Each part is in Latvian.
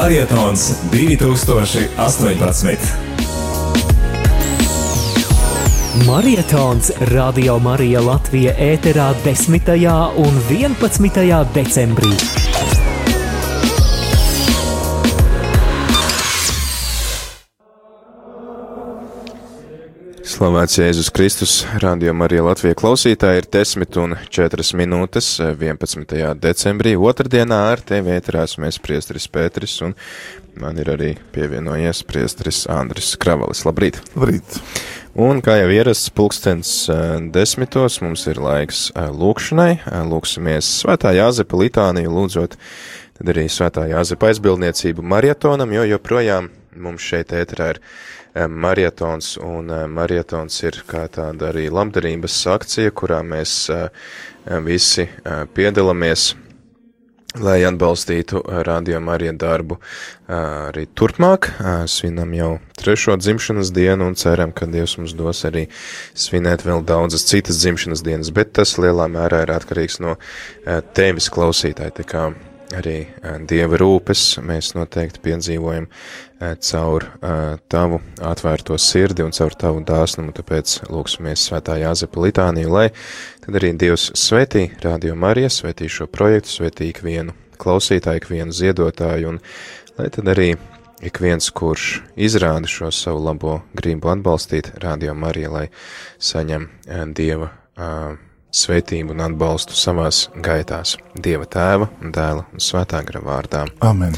Marietons 2018. Marietons Radio Marija Latvija ēterā 10. un 11. decembrī. Slavēts Jēzus Kristus, rādījumā arī Latvijas klausītāji ir 10 un 4 minūtes 11. decembrī. Otradienā ar tevi ēterās mēs priestris Pēteris un man ir arī pievienojies priestris Andris Kravalis. Labrīt! Labrīt! Un kā jau ierasts pulkstens desmitos, mums ir laiks lūkšanai. Lūksimies svētā Jāzepa litāniju lūdzot, tad arī svētā Jāzepa aizbildniecību marietonam, jo joprojām mums šeit ēterā ir marietons, un marietons ir kā tāda arī labdarības akcija, kurā mēs visi piedalāmies, lai atbalstītu Radio Marija darbu arī turpmāk. Svinam jau trešo dzimšanas dienu un ceram, ka Dievs mums dos arī svinēt vēl daudzas citas dzimšanas dienas, bet tas lielā mērā ir atkarīgs no tevis klausītāji. Arī Dieva rūpes mēs noteikti piedzīvojam caur tavu atvērto sirdi un caur tavu dāsnumu, tāpēc lūksimies svētā Jāzepa litāniju, lai tad arī Dievs svētī Radio Marija, svētī šo projektu, svētī ikvienu klausītāju, ikvienu ziedotāju un lai tad arī ik viens, kurš izrāda šo savu labo gribu atbalstīt Radio Mariju, lai saņem Dieva svētību un atbalstu savās gaitās Dieva tēva, dēla un svētā gara vārdā. Amen.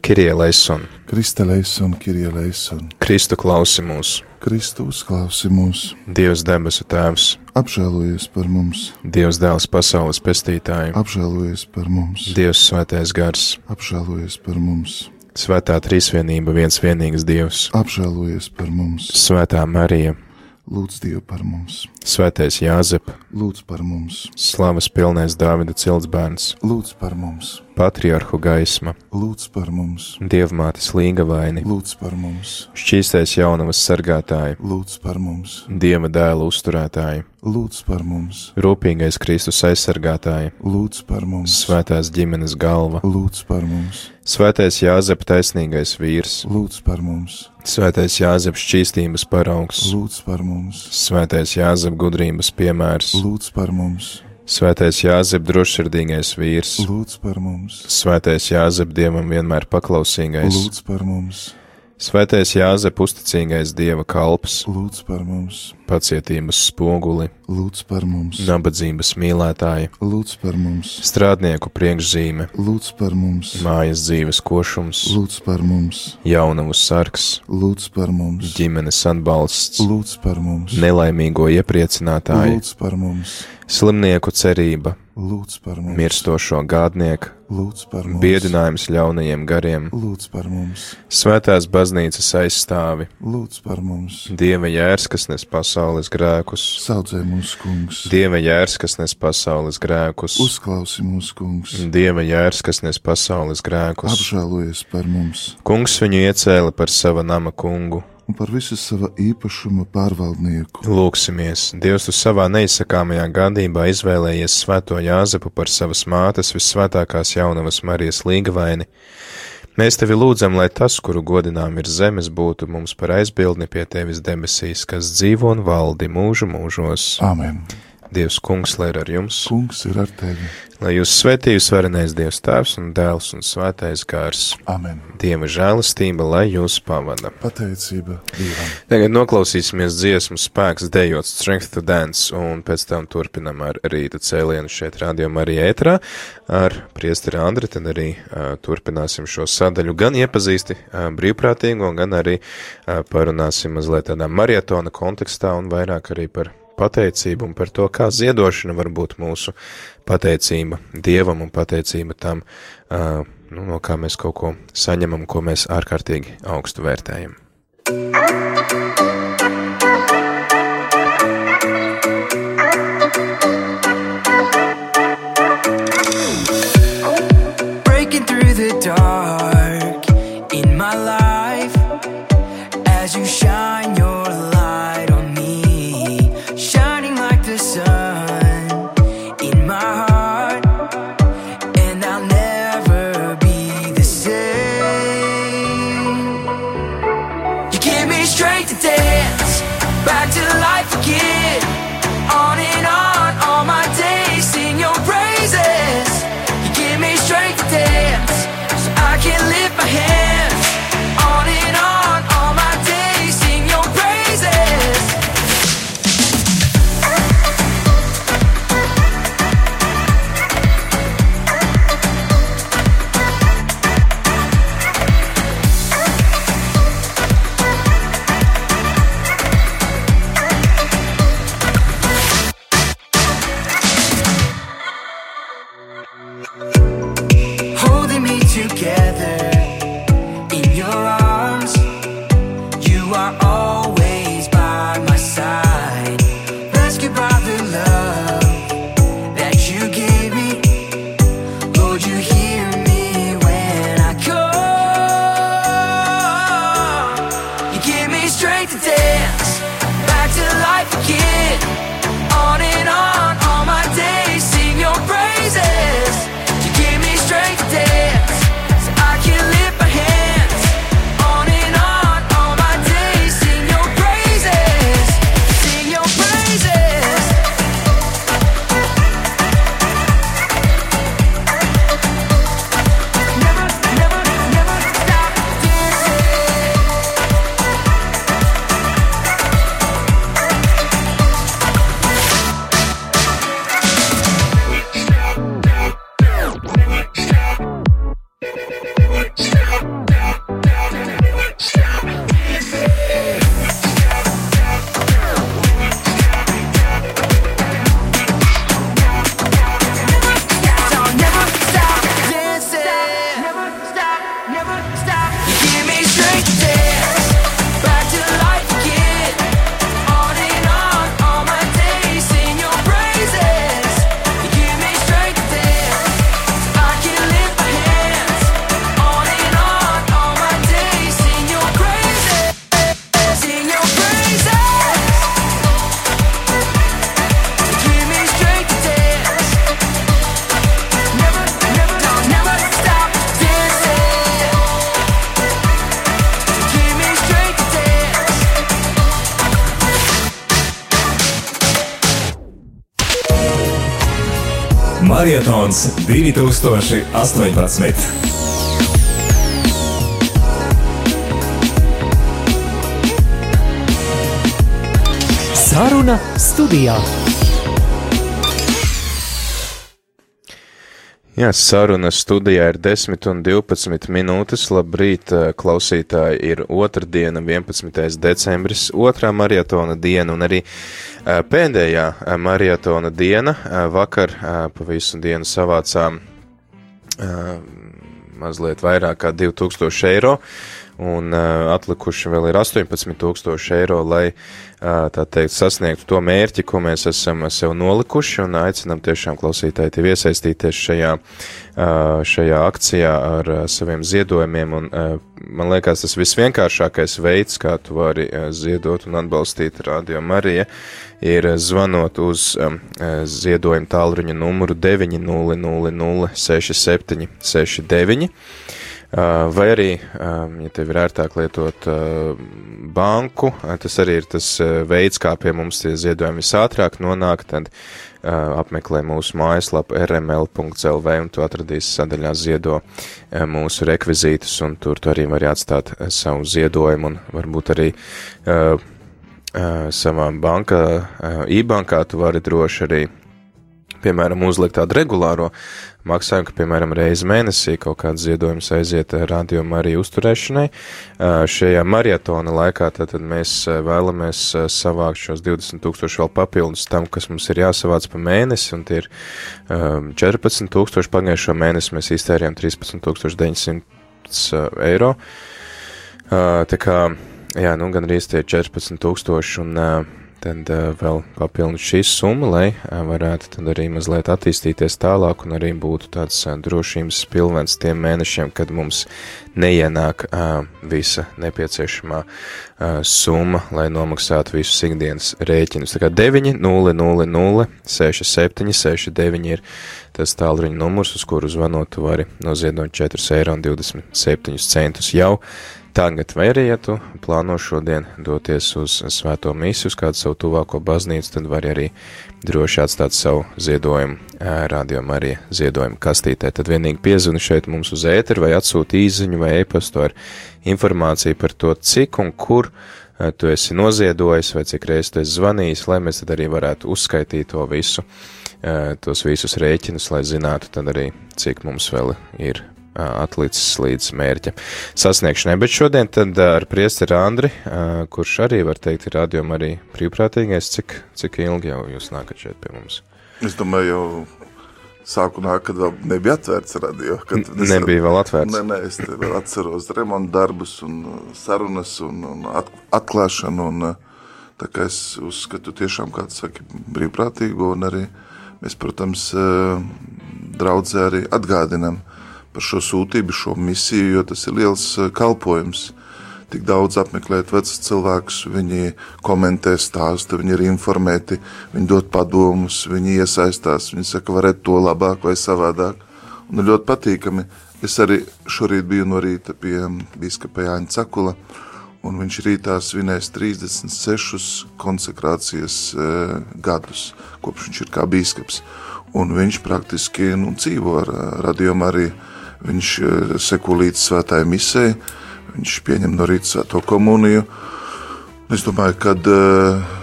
Kirie leison. Krista leison, Kirie leison. Kristu klausi mūs. Kristus klausi mūs. Dievs debesu tēvs. Apžēlojies par mums. Dievs dēls pasaules pestītāju. Apžēlojies par mums. Dievs svētais gars. Apžēlojies par mums. Svētā trīsvienība viens vienīgs Dievs. Apžēlojies par mums. Svētā Marija. Lūdz Dievu par mums. Svētais Jāzep. Lūdz par mums. Slavas pilnais Dāvida ciltsbērns. Lūdz par mums. Patriarhu gaisma. Lūdz par mums. Dievmātes līgavaini. Lūdz par mums. Šķīstais jaunavas sargātāji. Lūdz par mums. Dieva dēla uzturētāji. Lūdz par mums. Rūpīgais Kristus aizsargātāji. Lūdz par mums. Svētās ģimenes galva. Lūdz par mums. Svētais Jāzep taisnīgais vīrs. Lūdz par mums. Svētais Jāzep šķīstības paraugs. Lūdz par mums. Svētais Jāzep gudrības piemērs. Lūdz par mums. Svētais Jāzep drošsirdīgais vīrs. Lūdz par mums. Svētais Jāzep dievam vienmēr paklausīgais. Lūdz par mums. Svētais Jāzep uzticīgais dieva kalps. Lūdz par mums. Pacietības spoguli. Lūdz par mums. Nabadzības mīlētāji. Lūdz par mums. Strādnieku priekšzīme. Lūdz par mums. Mājas dzīves košums. Lūdz par mums. Jaunavu sargs. Lūdz par mums. Ģimenes atbalsts. Lūdz par mums. Nelaimīgo iepriecinātāji. Lūdz par mums. Slimnieku cerība. Lūdz par mums. Mirstošo gādnieku. Lūdz par mums. Biedinājums ļaunajiem gariem. Lūdz par mums. Svētās baznīcas aizstāvi. Lūdz par mums. Dieva jērs, kas nes pasaules grēkus. Saudzē mūsu kungs. Dieva jērs, kas nes pasaules grēkus. Uzklausi mūsu kungs. Dieva jērs, kas nes pasaules grēkus. Apžēlojies par mums. Kungs viņu iecēla par sava nama kungu. Un par visu sava īpašuma pārvaldnieku. Lūksimies, Dievs tu savā neizsakāmajā gādībā izvēlējies svēto Jāzepu par savas mātes vissvētākās jaunavas Marijas līgavaini. Mēs tevi lūdzam, lai tas, kuru godinām ir zemes, būtu mums par aizbildni pie tevis debesīs, kas dzīvo un valdi mūžu mūžos. Amen. Dievs kungs, lai ir ar jums, Kungs ir ar tevi. lai jūs svētītu svarenais Dievs tēvs un dēls un svētais gars. Amen. Dieva žēlastība, lai jūs pavada. Pateicība Dievam. Tagad noklausīsimies dziesmu spēks dejot Strength to Dance, un pēc tam turpinam ar rīta cēlienu šeit rādījumā arī ētrā ar priesteri Andri, tad arī uh, turpināsim šo sadaļu, gan iepazīsti uh, brīvprātīgo, gan arī uh, parunāsim mazliet tādā marietona kontekstā un vairāk arī par pateicību un par to, kā ziedošana var būt mūsu pateicība Dievam un pateicība tam, nu, no kā mēs kaut ko saņemam, ko mēs ārkārtīgi augstu vērtējam. 2018. Saruna studijā. Jā, saruna studijā ir 10 un 12 minūtes. Labrīt, eh, klausītāji! Ir otrdiena, 11. decembris, otrā maratona diena un arī pēdējā eh, maratona diena. Eh, Vakar eh, pa visu dienu savācām eh, mazliet vairāk kā 2000 eiro. Un uh, atlikuši vēl ir 18,000 eiro, lai uh, tā teikt sasniegtu to mērķi, ko mēs esam sev nolikuši. Un aicinām tiešām klausītāji tevi iesaistīties šajā, uh, šajā akcijā ar saviem ziedojumiem. Un, man liekas, tas visvienkāršākais veids, kā tu vari ziedot un atbalstīt Radio Mariju, ir zvanot uz ziedojumu tālruņa numuru 900 67 69. Uh, Vai arī, ja tev ir ērtāk lietot banku, tas arī ir tas veids, kā pie mums tie ziedojumi visātrāk nonāk, tad apmeklē mūsu mājaslapu rml.lv un tu atradīsi sadaļā ziedo mūsu rekvizītus, un tur tu arī vari atstāt savu ziedojumu un varbūt arī savā bankā, e-bankā tu vari droši arī piemēram, uzlikt tādu regulāro maksājumu, ka, piemēram, reizi mēnesī kaut kāds ziedojums aiziet rādījuma arī uzturēšanai. Šajā maratona laikā tad mēs vēlamies savākt šos 20 tūkstoši vēl papildus tam, kas mums ir jāsavāc pa mēnesi, un tie ir 14 tūkstoši pagājušo mēnesi mēs iztērējām 13 900 eiro. Tā kā, jā, nu, gan arī tie 14 tūkstoši, un tad uh, vēl papildināt šī summa, lai uh, varētu tad arī mazliet attīstīties tālāk un arī būtu tāds uh, drošības pilvens tiem mēnešiem, kad mums neienāk visa nepieciešamā summa, lai nomaksātu visus ikdienas rēķinus. Tā kā 9, 0, 0, 0, 6, 7, 6, 9 ir tas tālruņa numurs, uz kuru zvanot, tu vari noziedot 4,27 eiro jau tagad, vai arī, ja tu plāno šodien doties uz svēto misiju, uz kādu savu tuvāko baznīcu, tad vari arī droši atstāt savu ziedojumu rādījumu arī ziedojumu kastītē. Tad vienīgi piezvani šeit mums uz ēteru vai atsūti īziņu vai e-pastu ar informāciju par to, cik un kur tu esi noziedojis vai cik reizes tu esi zvanījis, lai mēs tad arī varētu uzskaitīt to visu, tos visus rēķinus, lai zinātu tad arī, cik mums vēl ir atlicis līdz mērķa sasniegšanai. Bet šodien tad ar priesteri Andri, kurš arī, var teikt, ir rādījuma arī brīvprātīgais, cik, cik ilgi jau jūs nākat šeit pie mums? Es domāju, jau sākumā, kad vēl nebija atvērts radio. Kad es- Nebija vēl atvērts. Nē, nē, es vēl atceros remontu darbus un sarunas un, un at, atklāšanu. Un, tā kā es uzskatu tiešām, kā tu saki, brīvprātīgo un arī mēs, protams, draudzē arī atgādinam par šo sūtību, šo misiju, jo tas ir liels uh, kalpojums. Tik daudz apmeklēt vecus cilvēkus, viņi komentē stāstu, viņi ir informēti, viņi dod padomus, viņi iesaistās, viņi saka, varētu to labāk vai savādāk. Un ir ļoti patīkami. Es arī šorīt biju no rīta pie biskupa Jāņa Cakula, un viņš rītā svinēs 36 konsekrācijas e, gadus, kopš viņš ir kā biskups. Un viņš praktiski nu, dzīvo ar radiomu arī. Viņš e, seko līdz svētāja misē, viņš pieņem no rīta svēto komuniju. Es domāju, ka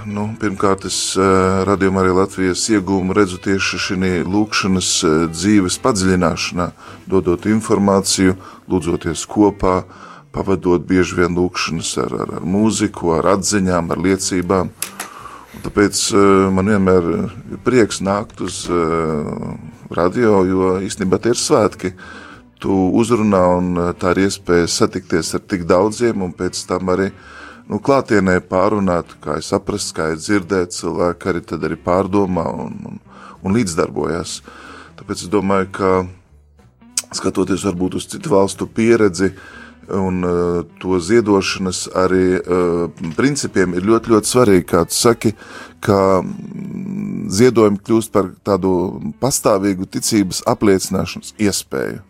nu, pirmkārt es radījumā arī Latvijas iegūmu redzu tieši šī lūkšanas dzīves padziļināšanā, dodot informāciju, lūdzoties kopā, pavadot bieži vien lūkšanas ar, ar, ar mūziku, ar atziņām, ar liecībām. Un tāpēc man vienmēr ir prieks nākt uz radio, jo īstenībā tie ir svētki. Tu uzrunā un tā ir iespēja satikties ar tik daudziem un pēc tam arī nu, klātienē pārunāt, kā es saprast, kā es dzirdēt, cilvēki arī tad arī pārdomā un, un, un līdzdarbojas. Tāpēc es domāju, ka skatoties varbūt uz citu valstu pieredzi un uh, to ziedošanas arī uh, principiem ir ļoti, ļoti svarīgi, kā tu saki, ka mm, ziedojumi kļūst par tādu pastāvīgu ticības apliecināšanas iespēju.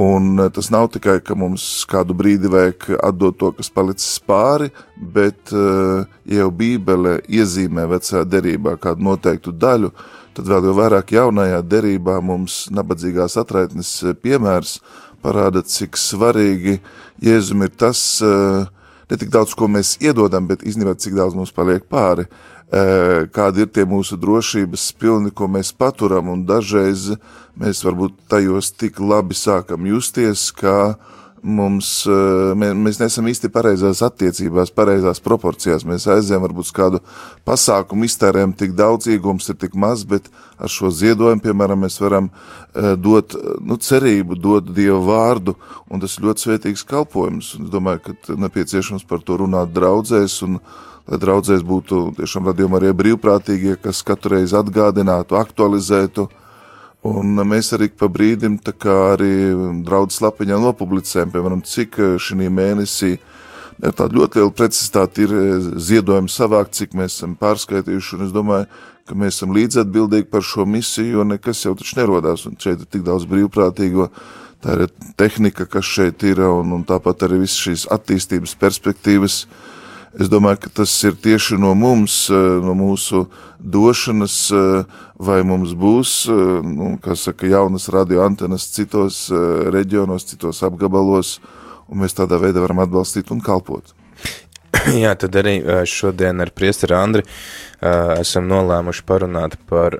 Un eh, tas nav tikai, ka mums kādu brīdi vajag atdot to, kas palicis pāri, bet, ja jau Bībele iezīmē vecajā derībā kādu noteiktu daļu, tad vēl jau vairāk jaunajā derībā mums nabadzīgās atraitnes piemērs parāda, cik svarīgi Jēzum ir tas, ne tik daudz, ko mēs iedodam, bet īstenībā cik daudz mums paliek pāri kādi ir tie mūsu drošības pilni, ko mēs paturam, un dažreiz mēs varbūt tajos tik labi sākam justies, ka mums, mē, mēs nesam īsti pareizās attiecībās, pareizās proporcijās. Mēs aizējām varbūt kādu pasākumu, iztērējam tik daudz, iegums ir tik maz, bet ar šo ziedojumu, piemēram, mēs varam dot nu, cerību, dot Dievu vārdu, un tas ir ļoti svētīgs kalpojums. Un es domāju, ka nepieciešams par to runāt draudzēs, un lai draudzēs būtu tiešām radījumi arī brīvprātīgie, kas katru reizi atgādinātu, aktualizētu. Un mēs arī pa brīdim tā kā arī draudzes lapiņā nopublicējam, piemēram, cik šī mēnesī ir tāda ļoti liela precizitāte ir ziedojumi savākt, cik mēs esam pārskaitījuši, un es domāju, ka mēs esam līdzatbildīgi par šo misiju, jo nekas jau taču nerodās, un šeit ir tik daudz brīvprātīgo, tā ir tehnika, kas šeit ir, un, un tāpat arī visas šīs attīstības perspektīvas, Es domāju, ka tas ir tieši no mums, no mūsu došanas, vai mums būs, nu, kā saka, jaunas radioantenas citos reģionos, citos apgabalos, un mēs tādā veidā varam atbalstīt un kalpot. Jā, tad arī šodien ar priesteri Andri esam nolēmuši parunāt par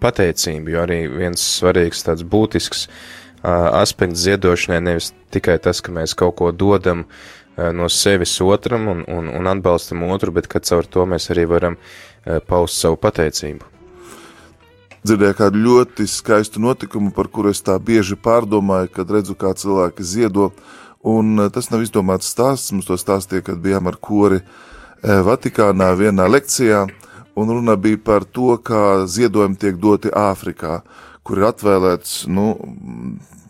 pateicību, jo arī viens svarīgs tāds būtisks aspekts ziedošanai nevis tikai tas, ka mēs kaut ko dodam, no sevis otram un, un, un atbalstam otru, bet ka caur to mēs arī varam paust savu pateicību. Dzirdēju kādu ļoti skaistu notikumu, par kuru es tā bieži pārdomāju, kad redzu, kā cilvēki ziedo. Un tas nav izdomāts stāsts. Mums to stāstīja, kad bijām ar kori Vatikānā vienā lekcijā. Un runa bija par to, kā ziedojumi tiek doti Āfrikā, kur ir atvēlēts nu,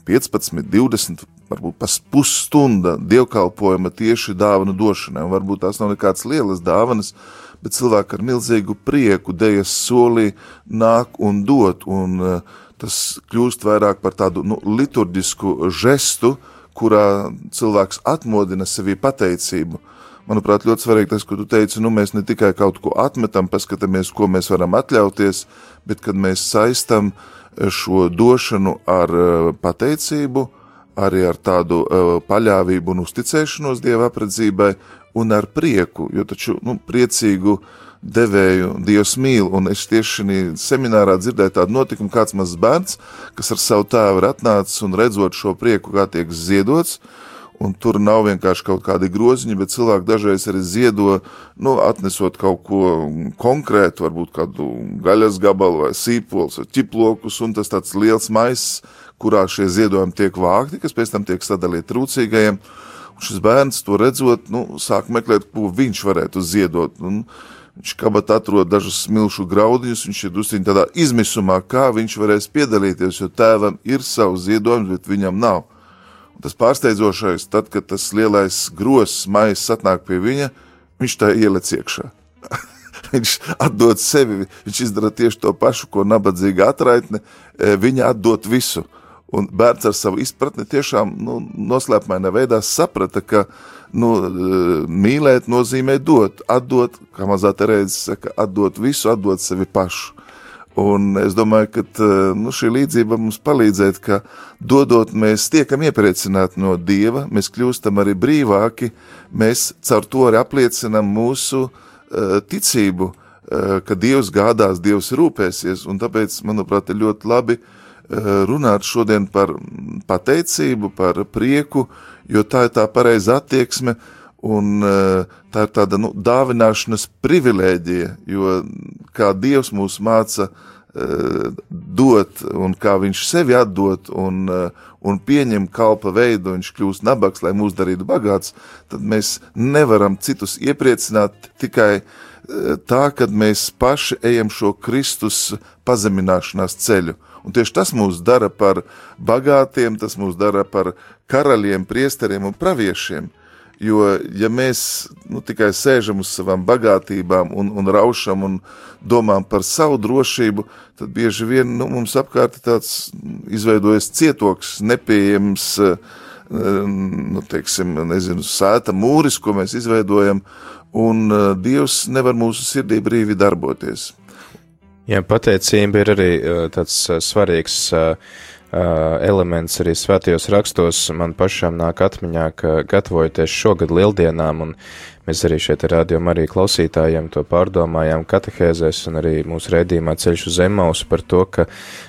15, 20 varbūt pas pusstunda dievkalpojuma tieši dāvanu došanai. Un varbūt tās nav nekādas lielas dāvanas, bet cilvēki ar milzīgu prieku dejas solī nāk un dot. Un uh, tas kļūst vairāk par tādu nu, liturģisku žestu, kurā cilvēks atmodina sevi pateicību. Manuprāt, ļoti svarīgi tas, ko tu teici, nu mēs ne tikai kaut ko atmetam, paskatāmies, ko mēs varam atļauties, bet kad mēs saistam šo došanu ar pateicību, arī ar tādu uh, paļāvību un uzticēšanos Dieva apredzībai un ar prieku, jo taču, nu, priecīgu devēju Dievs mīl, un es tieši šī seminārā dzirdēju tādu notikumu, kāds mazs bērns, kas ar savu tēvu ir atnācis un redzot šo prieku, kā tiek ziedots, un tur nav vienkārši kaut kādi groziņi, bet cilvēki dažreiz arī ziedo, nu, atnesot kaut ko konkrētu, varbūt kādu gaļas gabalu vai sīpols vai ķiplokus, un tas tāds liels maiss, kurā šie ziedojumi tiek vākti, kas pēc tam tiek sadalīti trūcīgajiem. Un šis bērns to redzot, nu, sāk meklēt, ko viņš varētu ziedot. Un viņš kabatā atrod dažus smilšu graudiņus, viņš ir drusciņ tādā izmisumā, kā viņš varēs piedalīties, jo tēvam ir savs ziedojums, bet viņam nav. Un tas pārsteidzošais, tad, kad tas lielais gross maisa atnāk pie viņa, viņš tā ielec iekšā. viņš atdod sevi, viņš izdara tieši to pašu, ko nabadzīga atraitne, viņa atdod visu. Un bērns ar savu izpratni tiešām nu, noslēpumainā veidā saprata, ka nu, mīlēt nozīmē dot, atdot, kā mazā Terēze saka, atdot visu, atdot sevi pašu. Un es domāju, ka nu, šī līdzība mums palīdzēt, ka dodot mēs tiekam iepriecināti no Dieva, mēs kļūstam arī brīvāki, mēs caur to arī apliecinam mūsu uh, ticību, uh, ka Dievs gādās, Dievs rūpēsies, un tāpēc, manuprāt, ir ļoti labi uh, runāt šodien par pateicību, par prieku, jo tā ir tā pareiza attieksme, Un tā ir tāda nu, dāvināšanas privilēģija, jo kā Dievs mūs māca dot, un kā viņš sevi atdot un, un pieņem kalpa veidu, viņš kļūst nabaks, lai mūs darītu bagāts, tad mēs nevaram citus iepriecināt tikai tā, kad mēs paši ejam šo Kristus pazemināšanās ceļu. Un tieši tas mūs dara par bagātiem, tas mūs dara par karaļiem, priesteriem un praviešiem. Jo, ja mēs nu, tikai sēžam uz savām bagātībām un, un raušam un domājam par savu drošību, tad bieži vien nu, mums apkārt ir tāds izveidojas cietoks, nepieejams, nu, teiksim, nezinu, sēta mūris, ko mēs izveidojam, un Dievs nevar mūsu sirdī brīvi darboties. Jā, pateicība ir arī tāds svarīgs elements arī svētajos rakstos. Man pašam nāk atmiņā, ka gatavojoties šogad lieldienām, un mēs arī šeit ar rādījām arī klausītājiem to pārdomājām katehēzēs un arī mūsu rēdījumā ceļš uz Emausu par to, ka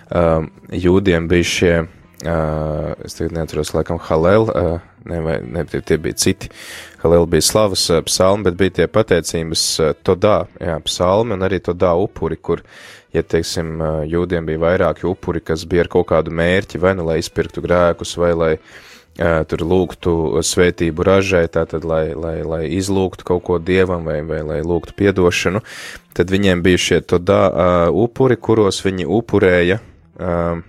um, jūdiem bija šie, uh, es tagad neatceros, laikam, Halel, uh, ne, vai, ne, tie, tie bija citi, Halel bija slavas uh, psalmi, bet bija tie pateicības uh, todā, jā, psalmi un arī todā upuri, kur ja, teiksim, jūdiem bija vairāki upuri, kas bija ar kaut kādu mērķi, vai nu lai izpirktu grēkus, vai lai tur lūgtu svētību ražai, tātad, lai, lai, lai izlūgtu kaut ko dievam, vai, vai lai lūgtu piedošanu, tad viņiem bija šie todā uh, upuri, kuros viņi upurēja uh,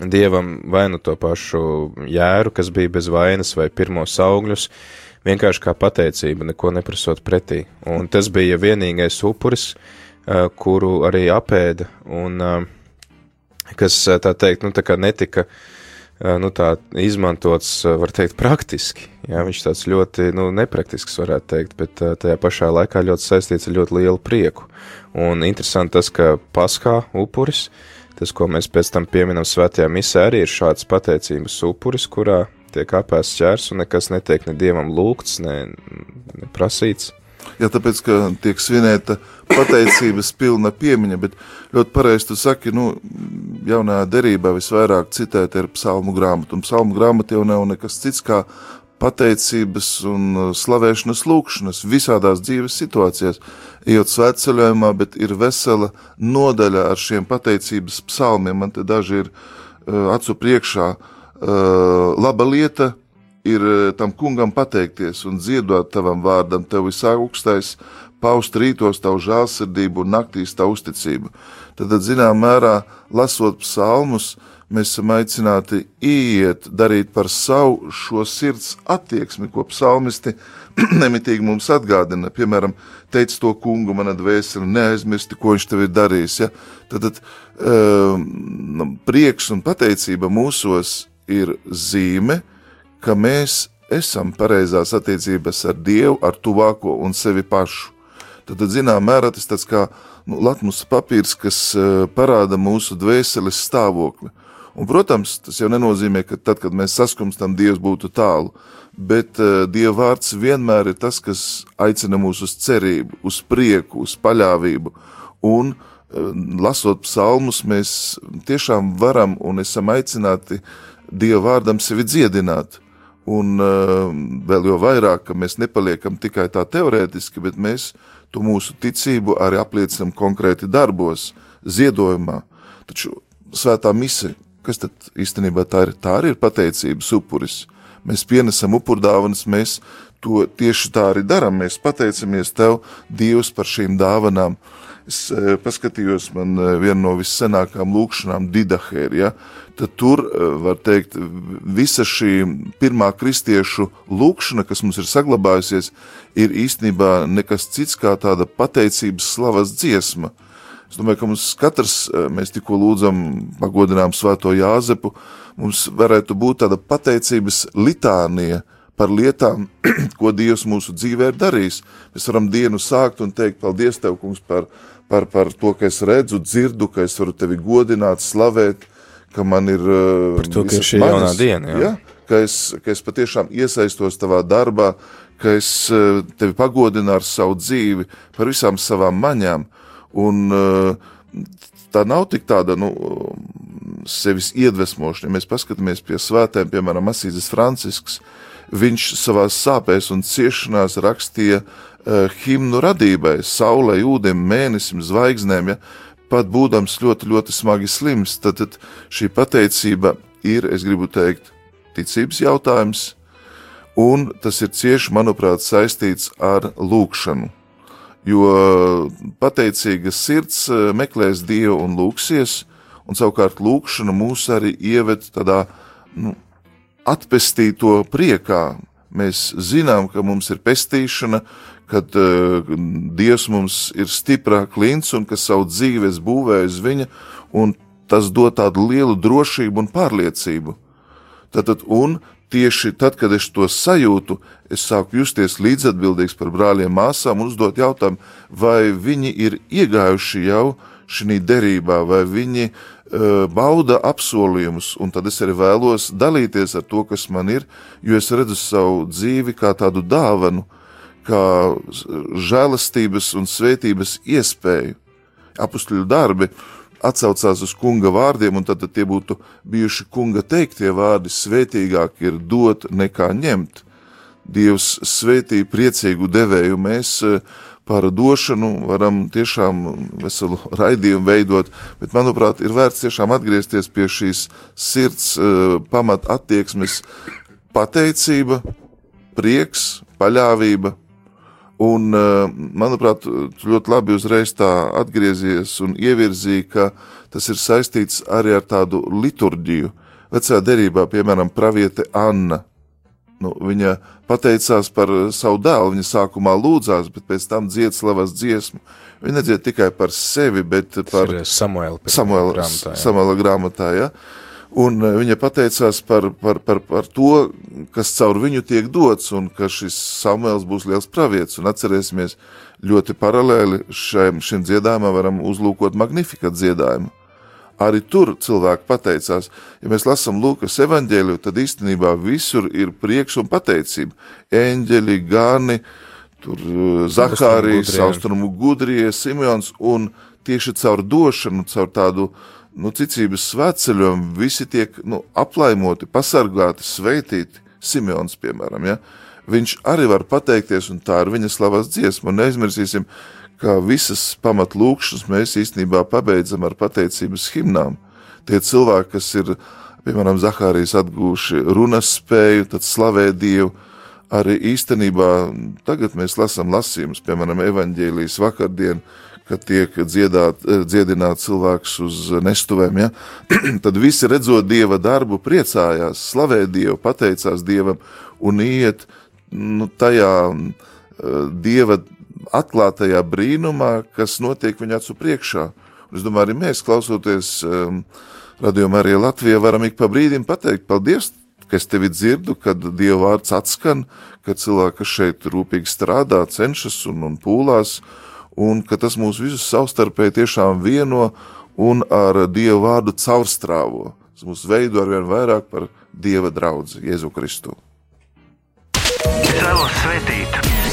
dievam vai nu to pašu jēru, kas bija bez vainas, vai pirmos augļus, vienkārši kā pateicība, neko neprasot pretī. Un tas bija vienīgais upuris, uh, kuru arī apēda, un kas, tā teikt, nu, tā kā netika, nu, tā izmantots, var teikt, praktiski. Jā, viņš tāds ļoti, nu, nepraktisks, varētu teikt, bet tajā pašā laikā ļoti saistīts ar ļoti lielu prieku. Un interesanti tas, ka paskā upuris, tas, ko mēs pēc tam pieminam svētajā misē, arī ir šāds pateicības upuris, kurā tiek apēsts ķērs un nekas netiek ne dievam lūgts, ne, ne prasīts. Jā, tāpēc, ka tiek svinēta pateicības pilna piemiņa, bet ļoti pareizi tu saki, nu, jaunajā derībā visvairāk citēt ir psalmu grāmatu, un psalmu grāmata jau nav nekas cits kā pateicības un uh, slavēšanas lūkšanas visādās dzīves situācijās, ejot svētceļojumā, bet ir vesela nodaļa ar šiem pateicības psalmiem, man te daži ir uh, acu priekšā, uh, laba lieta, ir eh, tam kungam pateikties un ziedot tavam vārdam, tev visaugstais, paust rītos tavu žēlsirdību un naktīs tavu uzticību. Tad, zinām, mērā lasot psalmus, mēs esam aicināti iet, darīt par savu šo sirds attieksmi, ko psalmisti nemitīgi mums atgādina. Piemēram, teic to kungu, mana dvēsele, neaizmirsti, ko viņš tev ir darījis. Ja? Tad, tad um, prieks un pateicība mūsos ir zīme, ka mēs esam pareizās attiecības ar Dievu, ar tuvāko un sevi pašu. Tad, tad zinām, mērā tas tāds kā nu, latmus papīrs, kas uh, parāda mūsu dvēseles stāvokli. Un, protams, tas jau nenozīmē, ka tad, kad mēs saskumstam, Dievs būtu tālu, bet uh, Dieva vārds vienmēr ir tas, kas aicina mūs uz cerību, uz prieku, uz paļāvību. Un, uh, lasot psalmus, mēs tiešām varam un esam aicināti Dieva vārdam sevi dziedināt Un uh, vēl jau vairāk, ka mēs nepaliekam tikai tā teorētiski, bet mēs to mūsu ticību arī apliecinam konkrēti darbos, ziedojumā. Taču svētā mise, kas tad īstenībā tā ir? Tā arī ir pateicības upuris. Mēs pienesam upurdāvanas, mēs to tieši tā arī darām. Mēs pateicamies Tev, Dievs, par šīm dāvanām. Es e, paskatījos, man e, viena no vissenākajām lūkšanām, Didahēra. Ja? Tad tur, e, var teikt, visa šī pirmā kristiešu lūkšana, kas mums ir saglabājusies, ir īstenībā nekas cits kā tāda pateicības slavas dziesma. Es domāju, ka mums katrs, mēs tikko lūdzam, pagodinām Svēto Jāzepu, mums varētu būt tāda pateicības litānija par lietām, ko Dievs mūsu dzīvē ir darījis. Mēs varam dienu sākt un teikt, paldies Tev, kungs, par par, par to, ka es redzu, dzirdu, ka es varu tevi godināt, slavēt, ka man ir. Par to, ka ir šī manis, jaunā diena. Jā. Ja? Ka, es, ka es patiešām iesaistos tavā darbā, ka es tevi pagodinu ar savu dzīvi, par visām savām maņām. Un, tā nav tik tāda nu, sevis iedvesmošana. Ja mēs paskatāmies pie svētēm, piemēram, Asīzes Francisks, viņš savā sāpēs un ciešanās rakstīja uh, himnu radībai, saulē, ūdem, mēnesim, zvaigznēm, ja, pat būdams ļoti, ļoti smagi slims, tad, tad šī pateicība ir, es gribu teikt, ticības jautājums, un tas ir cieši, manuprāt, saistīts ar lūkšanu. Jo pateicīga sirds eh, meklēs Dievu un lūksies, un savukārt lūkšana mūs arī ieved tādā nu, atpestīto priekā. Mēs zinām, ka mums ir pestīšana, kad uh, Dievs mums ir stiprā klints un ka savu dzīvi es būvēju uz viņa, un tas dod tādu lielu drošību un pārliecību. Tātad, un tieši tad, kad es to sajūtu, es sāku justies līdzatbildīgs par brāļiem, māsām uzdot jautājumu, vai viņi ir iegājuši jau šī derībā, vai viņi uh, bauda apsolījumus, un tad es arī vēlos dalīties ar to, kas man ir, jo es redzu savu dzīvi kā tādu dāvanu, kā žēlastības un svētības iespēju. Apustuļu darbi atsaucās uz kunga vārdiem, un tad, tie būtu bijuši kunga teiktie vārdi: svētīgāk ir dot nekā ņemt. Dievs svētī priecīgu devēju. Mēs eh, par došanu varam tiešām veselu raidījumu veidot, bet, manuprāt, ir vērts tiešām atgriezties pie šīs sirds uh, pamat attieksmes pateicība, prieks, paļāvība, Un, eh, manuprāt, tu ļoti labi uzreiz tā atgriezies un ievirzīji, ka tas ir saistīts arī ar tādu liturģiju. Vecā derībā, piemēram, praviete Anna. Nu, viņa pateicās par savu dēlu, viņa sākumā lūdzās, bet pēc tam dzied slavas dziesmu. Viņa nedzied tikai par sevi, bet par Samuela, Samuela grāmatā. Jā. Samuela grāmatā ja? Un eh, viņa pateicās par, par, par, par to, kas caur viņu tiek dots, un ka šis Samuēls būs liels pravietis. Un atcerēsimies, ļoti paralēli šiem, šim dziedājumam varam uzlūkot magnifikat dziedājumu. Arī tur cilvēki pateicās, ja mēs lasām Lūkas evanģēliju, tad īstenībā visur ir prieks un pateicība. Eņģeļi, gani, tur eh, Zahārijas, Austrumu gudrie, Simjons, un tieši caur došanu, caur tādu uh, nu, ticības svētceļojumi visi tiek nu, aplaimoti, pasargāti, sveitīti. Simons, piemēram, ja? viņš arī var pateikties, un tā ir viņa slavas dziesma. Un neaizmirsīsim, ka visas pamatlūkšanas mēs īstenībā pabeidzam ar pateicības himnām. Tie cilvēki, kas ir, piemēram, Zahārijas atgūši runas spēju, tad slavē Dievu, arī īstenībā tagad mēs lasām lasījumus, piemēram, evaņģēlijas vakardien, kad tiek dziedāt, eh, dziedināt cilvēks uz nestuvēm, ja? tad visi redzot Dieva darbu priecājās, slavē Dievu, pateicās Dievam un iet nu, tajā uh, Dieva atklātajā brīnumā, kas notiek viņa acu priekšā. Un es domāju, arī mēs, klausoties um, radījumā arī Latvijā, varam ik pa brīdim pateikt, paldies, ka es tevi dzirdu, kad Dieva vārds atskan, kad cilvēki šeit rūpīgi strādā, cenšas un, un pūlās, uh, un ka tas mūs visus savstarpēji tiešām vieno un ar Dieva vārdu caurstrāvo. Tas mūs veido ar vien vairāk par Dieva draugu Jēzu Kristu. Es vēlos svētīt.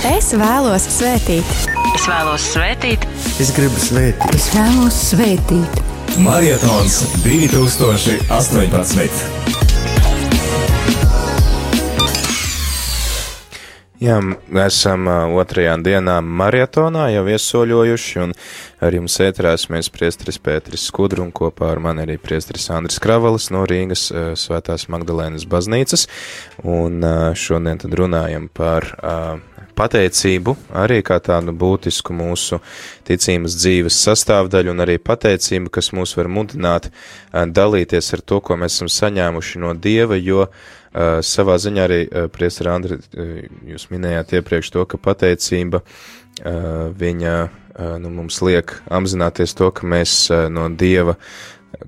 Es vēlos svētīt. Es vēlos svētīt. Es gribu svētīt. Es vēlos svētīt. Marietons 2018. Jā, esam otrajā dienā maratonā jau iesoļojuši, un ar jums ētrās mēs priestris Pēteris Skudru un kopā ar mani arī priestris Andris Kravalis no Rīgas Svētās Magdalēnas baznīcas, un šodien tad runājam par pateicību arī kā tādu būtisku mūsu ticības dzīves sastāvdaļu un arī pateicību, kas mūs var mudināt dalīties ar to, ko mēs esam saņēmuši no Dieva, jo Uh, savā ziņā arī uh, Priester Andri, uh, jūs minējāt iepriekš to, ka pateicība viņa nu, mums liek apzināties to, ka mēs no Dieva,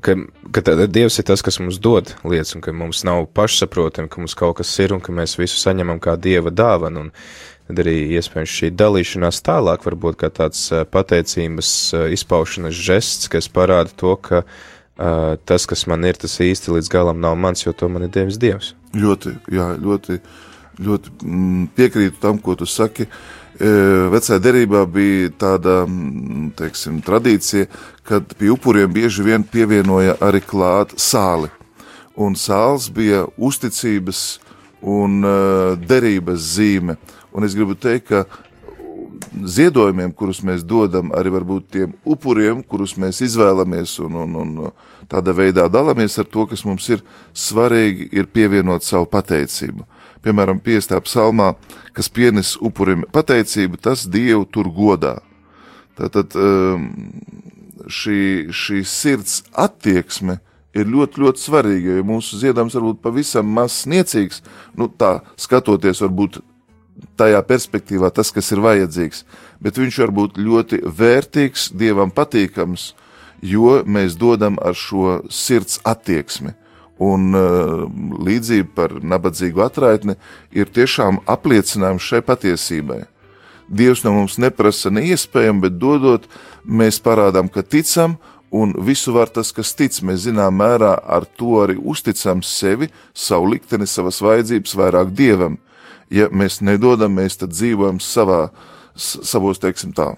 ka, ka tā, Dievs ir tas, kas mums dod lietas, un ka mums nav pašsaprotami, ka mums kaut kas ir, un ka mēs visu saņemam kā Dieva dāvanu, tad arī iespējams šī dalīšanās tālāk varbūt kā tāds pateicības izpaušanas žests, kas parāda to, ka tas, kas man ir, tas īsti līdz galam nav mans, jo to man ir devis Dievs. Ļoti, jā, ļoti, ļoti mm, piekrītu tam, ko tu saki. Vecajā derībā bija tāda mm, teiksim, tradīcija, kad pie upuriem bieži vien pievienoja arī klāt sāli. Un sāls bija uzticības un derības zīme. Un es gribu teikt, ka ziedojumiem, kurus mēs dodam, arī varbūt tiem upuriem, kurus mēs izvēlamies un, un, un tādā veidā dalāmies ar to, kas mums ir svarīgi, ir pievienot savu pateicību. Piemēram, piestā psalmā, kas pienes upurim pateicību, tas Dievu tur godā. Tātad um, šī, šī sirds attieksme ir ļoti, ļoti svarīga, jo mūsu ziedojums var būt pavisam maz sniecīgs, nu tā skatoties varbūt tajā perspektīvā tas, kas ir vajadzīgs, bet viņš var būt ļoti vērtīgs, dievam patīkams, jo mēs dodam ar šo sirds attieksmi. Un uh, līdzība par nabadzīgu atraitni ir tiešām apliecinājums šai patiesībai. Dievs no mums neprasa neiespējamu, bet dodot, mēs parādām, ka ticam, un visu var tas, kas tic. Mēs zinām mērā ar to arī uzticam sevi, savu likteni, savas vajadzības vairāk Dievam ja mēs nedodam, mēs tad dzīvojam savā, savos, teiksim tā,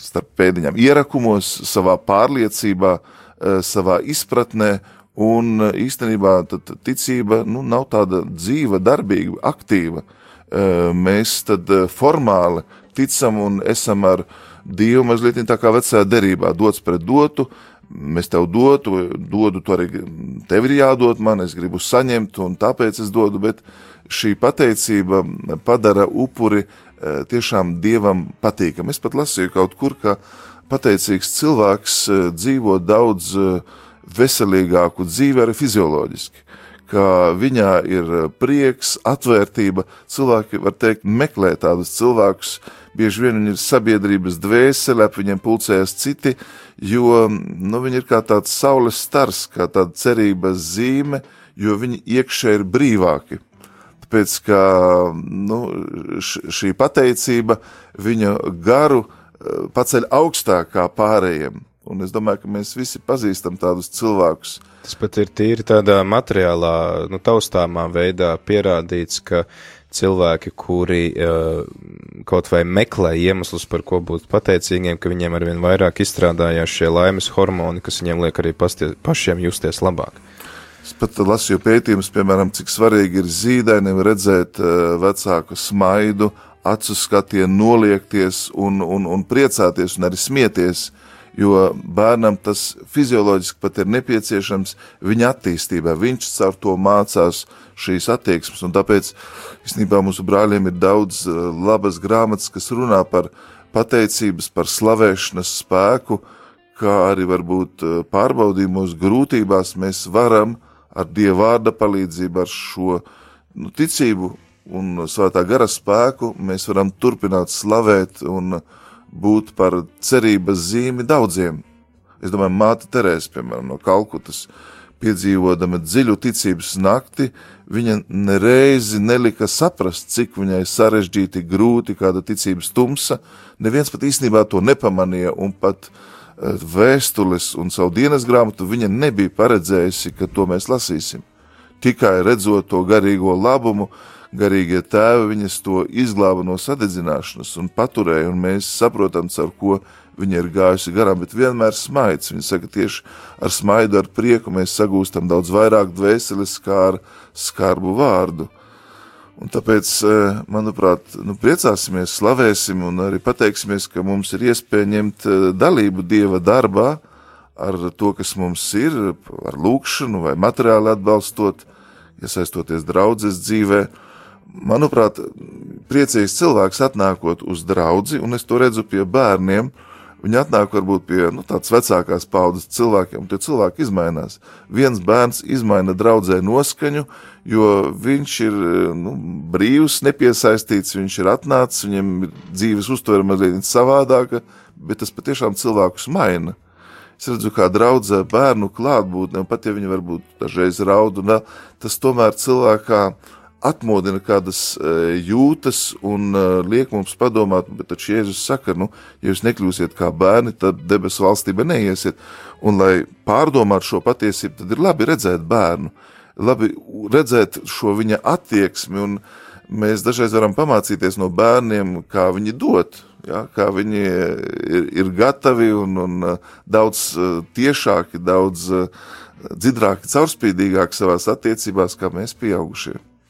starp pēdiņām ierakumos, savā pārliecībā, e, savā izpratnē, un īstenībā tad ticība, nu, nav tāda dzīva, darbīga, aktīva. E, mēs tad formāli ticam un esam ar Dievu mazliet tā kā vecajā derībā, dots pret dotu, mēs tev dotu, dodu, tu arī tev ir jādod man, es gribu saņemt, un tāpēc es dodu, bet šī pateicība padara upuri eh, tiešām dievam patīkam. Es pat lasīju kaut kur, ka pateicīgs cilvēks eh, dzīvo daudz eh, veselīgāku dzīvi arī fizioloģiski ka viņā ir prieks, atvērtība. Cilvēki, var teikt, meklē tādus cilvēkus, bieži vien viņi ir sabiedrības dvēsele, ap viņiem pulcējas citi, jo nu, viņi ir kā tāds saules stars, kā tāda cerības zīme, jo viņi iekšē ir brīvāki tāpēc ka nu, šī pateicība viņa garu eh, paceļ augstāk kā pārējiem. Un es domāju, ka mēs visi pazīstam tādus cilvēkus. Tas pat ir tīri tādā materiālā, nu, taustāmā veidā pierādīts, ka cilvēki, kuri uh, kaut vai meklē iemeslus, par ko būt pateicīgiem, ka viņiem arvien vairāk izstrādājās šie laimes hormoni, kas viņiem liek arī pastie, pašiem justies labāk. Es pat lasīju pētījumus, piemēram, cik svarīgi ir zīdainim redzēt uh, vecāku smaidu, acu skatienu, noliekties un, un, un priecāties un arī smieties, jo bērnam tas fizioloģiski pat ir nepieciešams viņa attīstībā. Viņš caur to mācās šīs attieksmes, un tāpēc, īstenībā, mūsu brāļiem ir daudz uh, labas grāmatas, kas runā par pateicības, par slavēšanas spēku, kā arī varbūt uh, pārbaudījumos, grūtībās mēs varam uh, ar Dieva vārda palīdzību, ar šo nu, ticību un svētā gara spēku mēs varam turpināt slavēt un būt par cerības zīmi daudziem. Es domāju, māte Terēze, piemēram, no Kalkutas, piedzīvodama dziļu ticības nakti, viņa nereizi nelika saprast, cik viņai sarežģīti, grūti kāda ticības tumsa. Neviens pat īstenībā to nepamanīja un pat uh, vēstules un savu dienas grāmatu, viņa nebija paredzējusi, ka to mēs lasīsim. Tikai redzot to garīgo labumu, garīgie tēvi viņas to izglāba no sadedzināšanas un paturēja, un mēs saprotam, ar ko viņa ir gājusi garām, bet vienmēr smaids. Viņa saka, tieši ar smaidu, ar prieku mēs sagūstam daudz vairāk dvēseles kā ar skarbu vārdu. Un tāpēc, eh, manuprāt, nu, priecāsimies, slavēsim un arī pateiksimies, ka mums ir iespēja ņemt eh, dalību Dieva darbā ar to, kas mums ir, ar lūkšanu vai materiāli atbalstot, iesaistoties draudzes dzīvē. Manuprāt, priecīgs cilvēks atnākot uz draudzi, un es to redzu pie bērniem, uh, Viņi atnāk varbūt pie nu, tādas vecākās paudzes cilvēkiem, un tie cilvēki izmainās. Viens bērns izmaina draudzē noskaņu, jo viņš ir nu, brīvs, nepiesaistīts, viņš ir atnācis, viņam ir dzīves uztvere mazliet savādāka, bet tas patiešām cilvēkus maina. Es redzu, kā draudzē bērnu klātbūtne, pat ja viņi varbūt dažreiz raud, un tas tomēr cilvēkā atmodina kādas e, jūtas un e, liek mums padomāt, bet taču Jēzus saka, nu, ja jūs nekļūsiet kā bērni, tad debesu valstība neiesiet. Un, lai pārdomātu šo patiesību, tad ir labi redzēt bērnu, labi redzēt šo viņa attieksmi, un mēs dažreiz varam pamācīties no bērniem, kā viņi dot, ja, kā viņi ir, ir gatavi un, un e, daudz tiešāki, daudz dzidrāki, caurspīdīgāki savās attiecībās, kā mēs pieaugušie.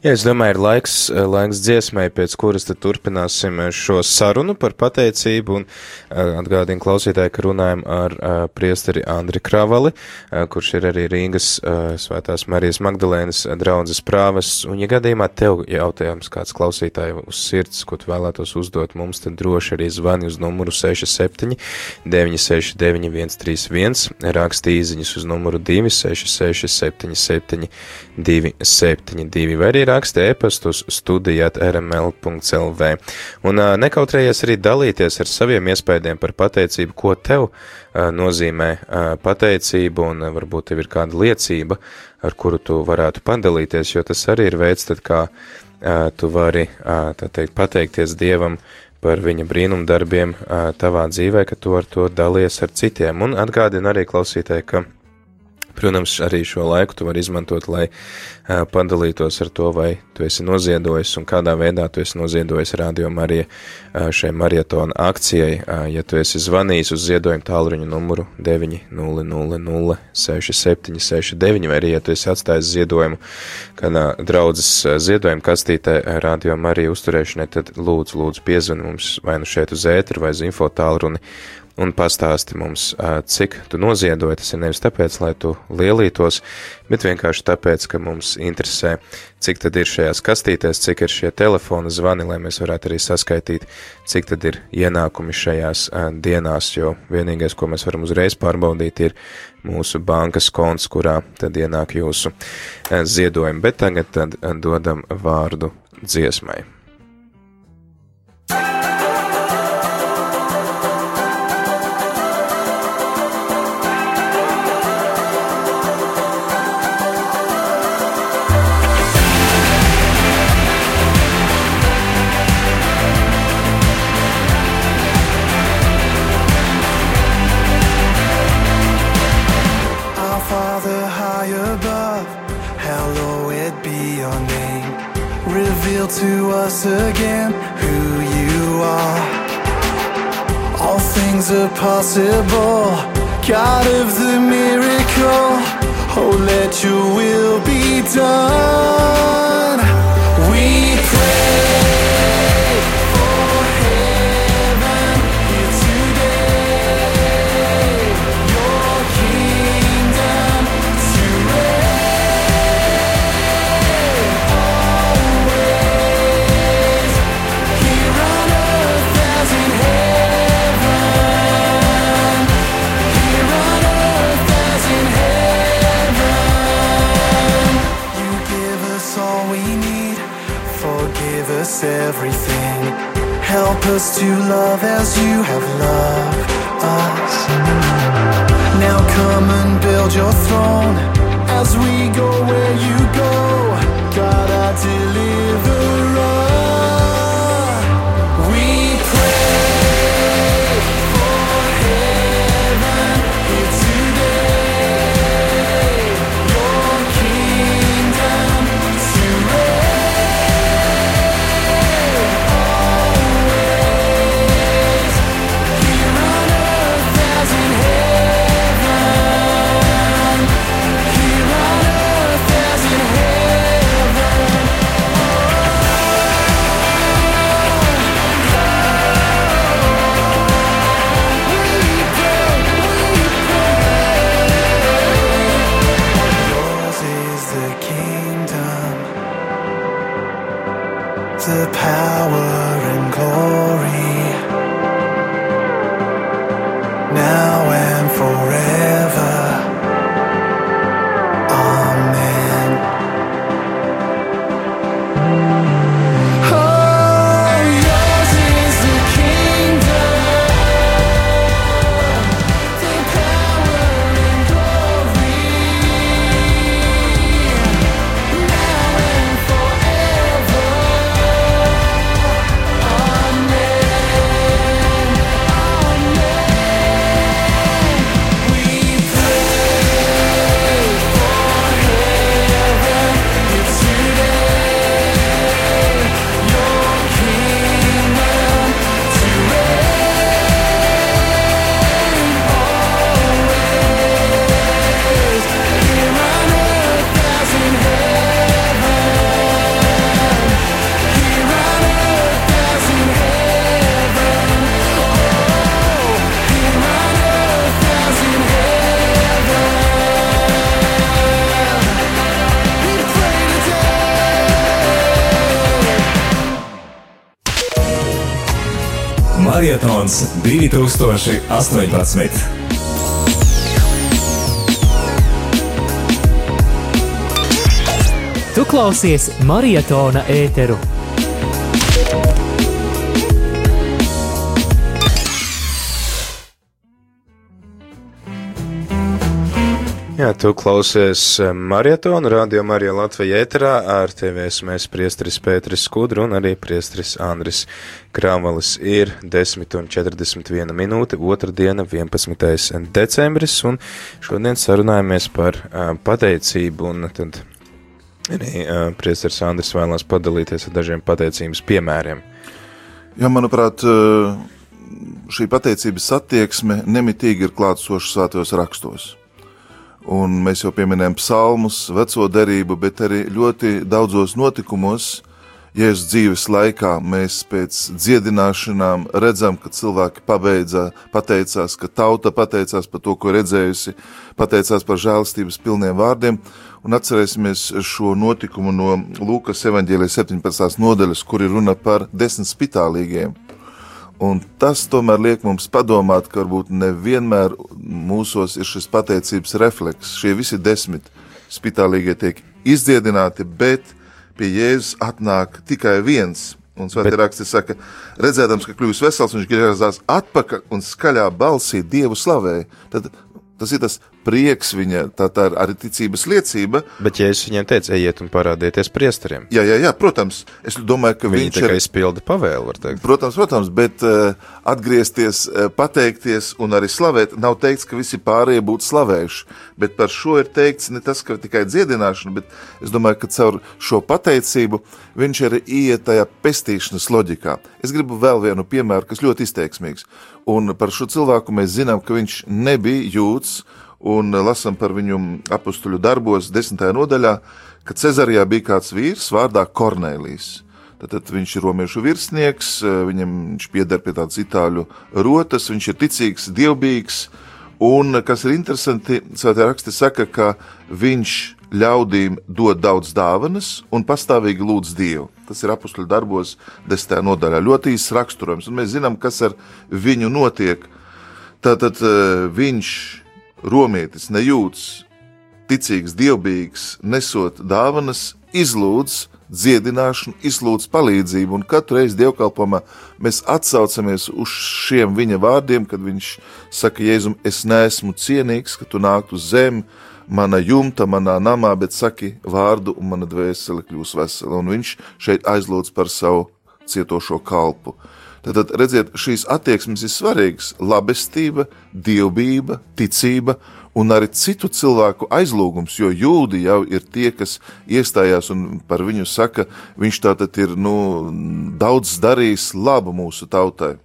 Jā, es domāju, ir laiks, eh, laiks dziesmai, pēc kuras tad turpināsim eh, šo sarunu par pateicību un eh, atgādinu klausītāju, ka runājam ar priesteri Andri Kravali, kurš ir arī Rīgas Svētās Marijas Magdalēnas draudzes prāves, un ja gadījumā tev jautājums kāds klausītāju uz sirds, ko tu vēlētos uzdot mums, tad droši arī zvani uz numuru 67 969 131, raksti īziņas uz numuru 266 77 272 vai arī raksta e-pastus studijāt rml.lv. Un nekautrējies arī dalīties ar saviem iespējiem par pateicību, ko tev nozīmē pateicība, un varbūt tev ir kāda liecība, ar kuru tu varētu padalīties, jo tas arī ir veids, tad kā tu vari, teikt, pateikties Dievam par viņa brīnumdarbiem tavā dzīvē, ka tu ar to dalies ar citiem. Un atgādina arī klausītāji, ka Protams, arī šo laiku tu vari izmantot, lai uh, padalītos ar to, vai tu esi noziedojis un kādā veidā tu esi noziedojis radio Marija uh, šai maratona akcijai. Uh, ja tu esi zvanījis uz ziedojumu tālruņa numuru 9006769, vai arī ja tu esi atstājis ziedojumu kādā draudzes ziedojuma kastītē radio Marija uzturēšanai, tad lūdzu, lūdzu piezvani mums vai nu šeit uz ēteru vai uz info tālruni un pastāsti mums, cik tu noziedoji. Tas ir nevis tāpēc, lai tu lielītos, bet vienkārši tāpēc, ka mums interesē, cik tad ir šajās kastītēs, cik ir šie telefona zvani, lai mēs varētu arī saskaitīt, cik tad ir ienākumi šajās dienās, jo vienīgais, ko mēs varam uzreiz pārbaudīt, ir mūsu bankas konts, kurā tad ienāk jūsu ziedojumi. Bet tagad tad dodam vārdu dziesmai. Again who you are. All things are possible, God of the miracle. Oh, let your will be done. We pray us all we need, forgive us everything. Help us to love as you have loved us. Now come and build your throne as we go where you go. God, our deliverer. how Marietons 2018. Tu klausies maratona ēteru. Tu klausies maratonu radio Marija Latvija ēterā ar tevi mēs priestris Pēteris Skudru un arī priestris Andris Krāmalis. Ir 10.41 minūte, otra diena, 11. decembris, un šodien sarunājamies par uh, pateicību, un tad arī uh, priestris Andris vēlās padalīties ar dažiem pateicības piemēriem. Jā, manuprāt, šī pateicības attieksme nemitīgi ir klātsoša svētajos rakstos. Un mēs jau pieminējām psalmus, veco derību, bet arī ļoti daudzos notikumos, Jēzus dzīves laikā mēs pēc dziedināšanām redzam, ka cilvēki pabeidza, pateicās, ka tauta pateicās par to, ko redzējusi, pateicās par žēlastības pilniem vārdiem, un atcerēsimies šo notikumu no Lūkas evaņģēlijas 17. nodaļas, kur ir runa par desmit spitālīgiem. Un tas tomēr liek mums padomāt, ka varbūt nevienmēr mūsos ir šis pateicības refleks. Šie visi desmit spitālīgie tiek izdziedināti, bet pie Jēzus atnāk tikai viens. Un svētā bet... raksts saka, redzēdams, ka kļūst vesels, viņš griezās atpakaļ un skaļā balsī Dievu slavēja. Tad tas ir tas prieks viņa, tā, tā ir arī ticības liecība. Bet, es viņiem teicu, ejiet un parādieties priesteriem. Jā, jā, jā, protams. Es domāju, ka Viņi viņš tikai ir. izpilda pavēli, var teikt. Protams, protams, bet uh, atgriezties, uh, pateikties un arī slavēt, nav teikts, ka visi pārējie būtu slavējuši. Bet par šo ir teikts ne tas, ka tikai dziedināšana, bet es domāju, ka caur šo pateicību viņš arī iet tajā pestīšanas loģikā. Es gribu vēl vienu piemēru, kas ļoti izteiksmīgs. Un par šo cilvēku mēs zinām, ka viņš nebija jūts un lasām par viņu apakstuļu darbos, desmitajā nodaļā, ka Cezarijā bija kāds vīrs vārdā Kornēlijs. Tad viņš ir romiešu virsnieks, viņam viņš pieder pie tādas itāļu rotas, viņš ir ticīgs, dievbijīgs, un, kas ir interesanti, svētā raksti saka, ka viņš ļaudīm dod daudz dāvanas un pastāvīgi lūdz Dievu. Tas ir apakstuļu darbos, desmitā nodaļā. Ļoti īsts raksturojums, un mēs zinām, kas ar viņu notiek. Tātad viņš romietis nejūtas ticīgs, dievbijīgs, nesot dāvanas, izlūdz dziedināšanu, izlūdz palīdzību, un katru reizi dievkalpojumā mēs atsaucamies uz šiem viņa vārdiem, kad viņš saka, Jēzum, es neesmu cienīgs, ka tu nāktu uz zemi, mana jumta, manā namā, bet saki vārdu, un mana dvēsele kļūs vesela, un viņš šeit aizlūdz par savu cietošo kalpu. Tad, redziet, šīs attieksmes ir svarīgas - labestība, dievbijība, ticība un arī citu cilvēku aizlūgums, jo jūdi jau ir tie, kas iestājās un par viņu saka, viņš tātad ir nu, daudz darījis labu mūsu tautai.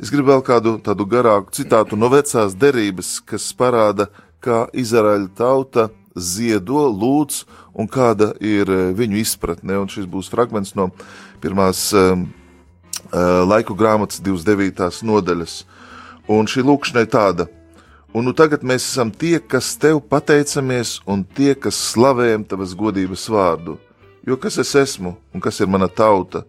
Es gribu vēl kādu tādu garāku citātu no vecās derības, kas parāda, kā Izraēla tauta ziedo, lūdz un kāda ir viņu izpratne. Un šis būs fragments no pirmās um, laiku grāmatas 29. nodaļas. Un šī lūkšana ir tāda: Un nu tagad mēs esam tie, kas tev pateicamies, un tie, kas slavējam tavas godības vārdu. Jo kas es esmu un kas ir mana tauta?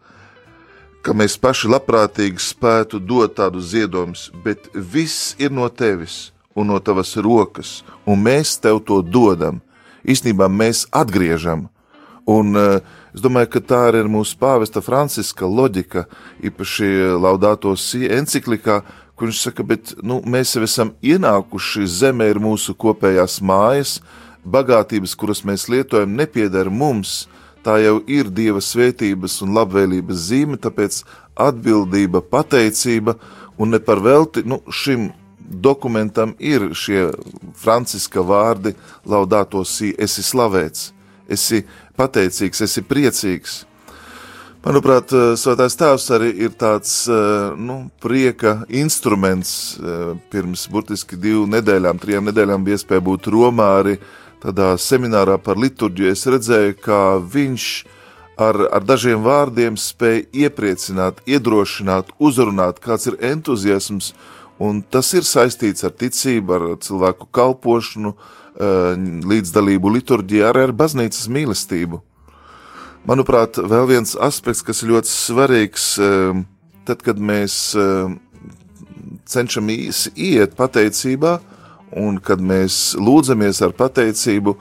Ka mēs paši labprātīgi spētu dot tādu ziedojumus, bet viss ir no tevis un no tavas rokas, un mēs tev to dodam. Īsnībā mēs atgriežam. Un uh, es domāju, ka tā arī ir mūsu pāvesta Franciska loģika, īpaši Laudāto Si enciklikā, kur viņš saka, bet nu, mēs jau esam ienākuši, zeme ir mūsu kopējās mājas, bagātības, kuras mēs lietojam, nepieder mums, tā jau ir Dieva svētības un labvēlības zīme, tāpēc atbildība, pateicība un ne par velti nu, šim dokumentam ir šie franciska vārdi laudāto sī, esi slavēts, esi pateicīgs, esi priecīgs. Manuprāt, Svētais Tēvs arī ir tāds nu, prieka instruments. Pirms burtiski divu nedēļām, trijām nedēļām bija iespēja būt Romā arī tādā seminārā par liturģiju. Es redzēju, kā viņš ar, ar dažiem vārdiem spēja iepriecināt, iedrošināt, uzrunāt, kāds ir entuziasms, un tas ir saistīts ar ticību, ar cilvēku kalpošanu, līdzdalību liturģijā, arī ar baznīcas mīlestību. Manuprāt, vēl viens aspekts, kas ir ļoti svarīgs, tad, kad mēs cenšamies iet pateicībā, un kad mēs lūdzamies ar pateicību,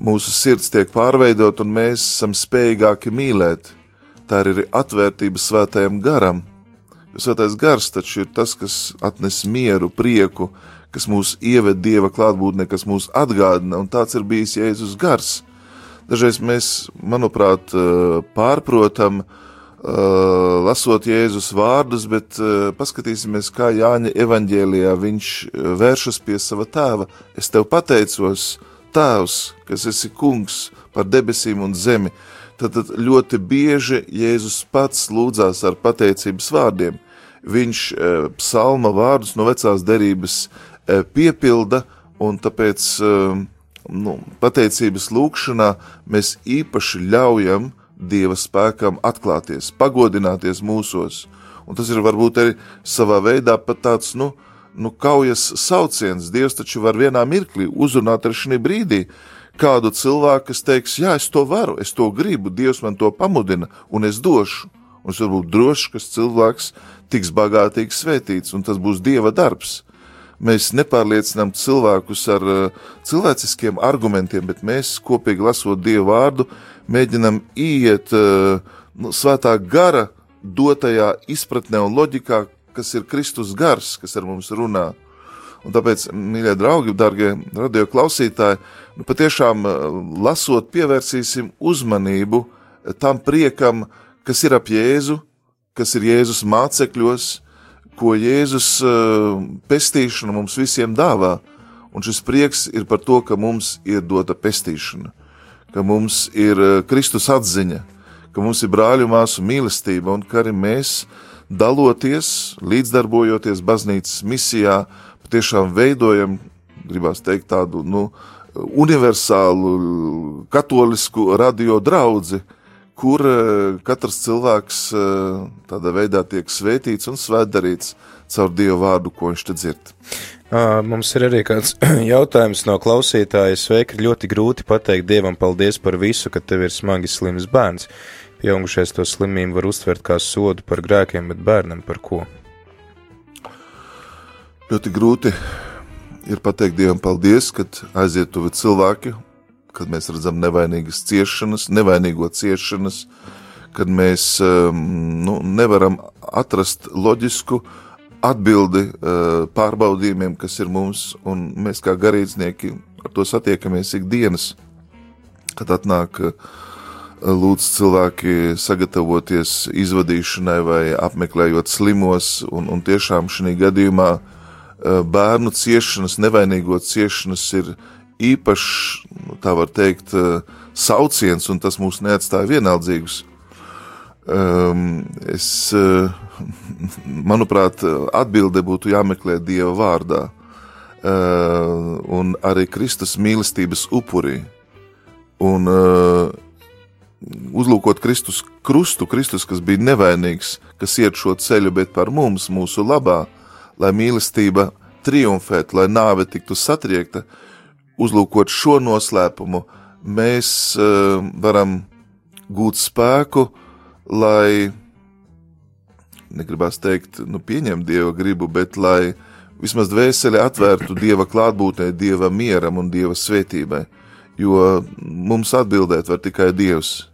mūsu sirds tiek pārveidot, un mēs esam spējīgāki mīlēt. Tā ir arī atvērtība svētajam garam. Svētais gars taču ir tas, kas atnes mieru, prieku, kas mūs ieved dieva klātbūtnē, kas mūs atgādina, un tāds ir bijis Jēzus gars. Dažreiz mēs, manuprāt, pārprotam, lasot Jēzus vārdus, bet paskatīsimies, kā Jāņa evaņģēlijā viņš vēršas pie sava tēva. Es tev pateicos, tēvs, kas esi kungs par debesīm un zemi. Tad, tad ļoti bieži Jēzus pats lūdzās ar pateicības vārdiem. Viņš psalma vārdus no vecās derības piepilda, un tāpēc nu, pateicības lūkšanā mēs īpaši ļaujam Dieva spēkam atklāties, pagodināties mūsos. Un tas ir varbūt arī savā veidā pat tāds, nu, nu kaujas sauciens. Dievs taču var vienā mirklī uzrunāt arī šī brīdī kādu cilvēku, kas teiks, jā, es to varu, es to gribu, Dievs man to pamudina, un es došu. Un es varu būt drošs, ka cilvēks tiks bagātīgi svētīts, un tas būs Dieva darbs mēs nepārliecinām cilvēkus ar uh, cilvēciskiem argumentiem, bet mēs kopīgi lasot Dievu vārdu, mēģinam iet uh, nu, svētā gara dotajā izpratnē un loģikā, kas ir Kristus gars, kas ar mums runā. Un tāpēc, mīļie draugi, darbie radio klausītāji, nu, patiešām lasot, pievērsīsim uzmanību tam priekam, kas ir ap Jēzu, kas ir Jēzus mācekļos, ko Jēzus pestīšana mums visiem dāvā. Un šis prieks ir par to, ka mums ir dota pestīšana, ka mums ir Kristus atziņa, ka mums ir brāļu māsu mīlestība un ka arī mēs, daloties, līdzdarbojoties baznīcas misijā, patiešām veidojam, gribās teikt, tādu nu, universālu katolisku radio draudzi, kur katrs cilvēks tādā veidā tiek svētīts un svētdarīts caur Dieva vārdu, ko viņš te dzird. Mums ir arī kāds jautājums no klausītāja. Sveiki, ir ļoti grūti pateikt Dievam paldies par visu, ka tev ir smagi slims bērns. Pieaugušais to slimību var uztvert kā sodu par grēkiem, bet bērnam par ko? Ļoti grūti ir pateikt Dievam paldies, kad aiziet tuvi cilvēki, kad mēs redzam nevainīgas ciešanas, nevainīgo ciešanas, kad mēs nu, nevaram atrast loģisku atbildi pārbaudījumiem, kas ir mums, un mēs kā garīdznieki ar to satiekamies ikdienas, kad atnāk lūdz cilvēki sagatavoties izvadīšanai vai apmeklējot slimos, un, un tiešām šī gadījumā bērnu ciešanas, nevainīgo ciešanas ir īpašs, nu, tā var teikt, sauciens, un tas mūs neatstāja vienaldzīgus. Um, es, manuprāt, atbilde būtu jāmeklē Dieva vārdā, uh, un arī Kristus mīlestības upurī. Un uh, uzlūkot Kristus krustu, Kristus, kas bija nevainīgs, kas iet šo ceļu, bet par mums, mūsu labā, lai mīlestība triumfētu, lai nāve tiktu satriekta, uh, uzlūkot šo noslēpumu, mēs uh, varam gūt spēku, lai, negribās teikt, nu, pieņemt dieva gribu, bet lai vismaz dvēseli atvērtu dieva klātbūtnē, dieva mieram un dieva svētībai. Jo mums atbildēt var tikai dievs.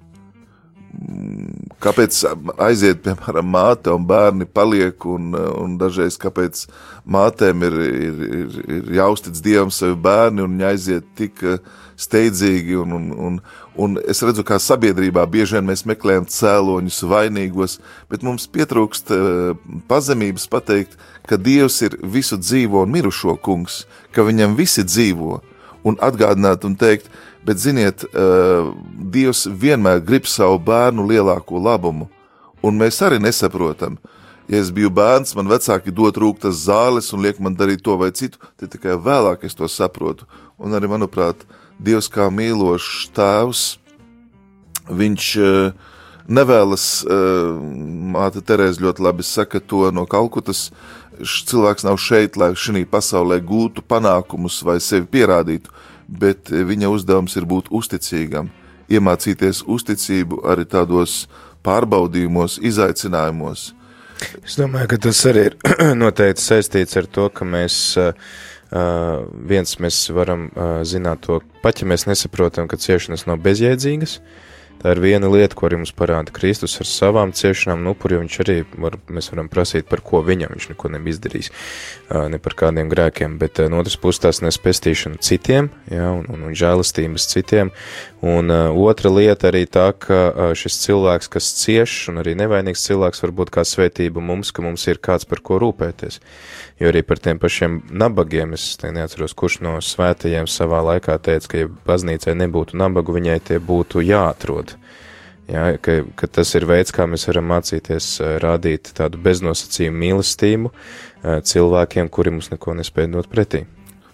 Kāpēc aiziet, piemēram, māte un bērni paliek, un, un dažreiz kāpēc mātēm ir, ir, ir, ir jāuztic dievam savi bērni, un viņi aiziet tik steidzīgi, un, un, un, un es redzu, kā sabiedrībā bieži vien mēs meklējam cēloņus, vainīgos, bet mums pietrūkst pazemības pateikt, ka Dievs ir visu dzīvo un mirušo kungs, ka viņam visi dzīvo, un atgādināt un teikt, Bet, ziniet, uh, Dievs vienmēr grib savu bērnu lielāko labumu, un mēs arī nesaprotam. Ja es biju bērns, man vecāki dod rūktas zāles un liek man darīt to vai citu, tad tikai vēlāk es to saprotu. Un arī, manuprāt, Dievs kā mīlošs tēvs, viņš uh, nevēlas, uh, māte Terēze ļoti labi saka to no Kalkutas, cilvēks nav šeit, lai šī pasaulē gūtu panākumus vai sevi pierādītu bet viņa uzdevums ir būt uzticīgam, iemācīties uzticību arī tādos pārbaudījumos, izaicinājumos. Es domāju, ka tas arī ir noteikti saistīts ar to, ka mēs uh, viens mēs varam uh, zināt to, pat ja mēs nesaprotam, ka ciešanas nav bezjēdzīgas, uh, Tā ir viena lieta, ko arī mums parāda Kristus ar savām ciešanām, nu, kur viņš arī var, mēs varam prasīt, par ko viņam viņš neko nebija izdarījis, ne par kādiem grēkiem, bet no otras puses tās nespēstīšana citiem, ja, un, un, un žēlastības citiem, un otra lieta arī tā, ka šis cilvēks, kas cieš, un arī nevainīgs cilvēks, var būt kā svētība mums, ka mums ir kāds par ko rūpēties, jo arī par tiem pašiem nabagiem, es neatceros, kurš no svētajiem savā laikā teica, ka ja baznīcai nebūtu nabagu, viņai tie būtu jāatrod. Ja, ka, ka tas ir veids, kā mēs varam mācīties rādīt tādu beznosacījumu mīlestību cilvēkiem, kuri mums neko nespēja dot pretī.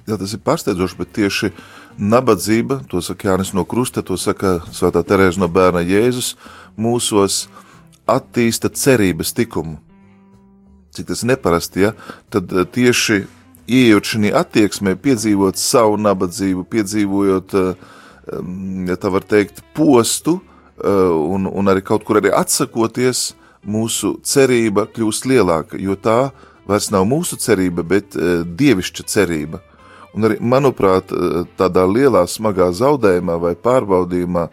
Jā, tas ir pārsteidzoši, bet tieši nabadzība, to saka Jānis no Krusta, to saka Svētā Terēza no bērna Jēzus, mūsos attīsta cerības tikumu. Cik tas neparasti, ja? Tad tieši ieejot šajā attieksmē, piedzīvot savu nabadzību, piedzīvojot, ja tā var teikt, postu, Eh, un, un arī kaut kur arī atsakoties, mūsu cerība kļūst lielāka, jo tā vairs nav mūsu cerība, bet uh, dievišķa cerība. Un arī, manuprāt, uh, tādā lielā, smagā zaudējumā vai pārbaudījumā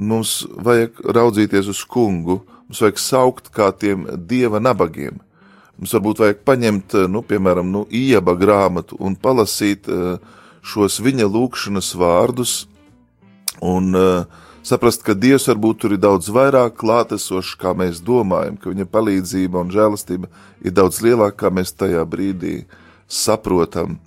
mums vajag raudzīties uz kungu, mums vajag saukt kā tiem dieva nabagiem. Mums varbūt vajag paņemt, nu, piemēram, nu, ieba grāmatu un palasīt šos viņa lūkšanas vārdus un uh, saprast, ka Dievs varbūt tur ir daudz vairāk klātesošs, kā mēs domājam, ka viņa palīdzība un žēlastība ir daudz lielāka, kā mēs tajā brīdī saprotam.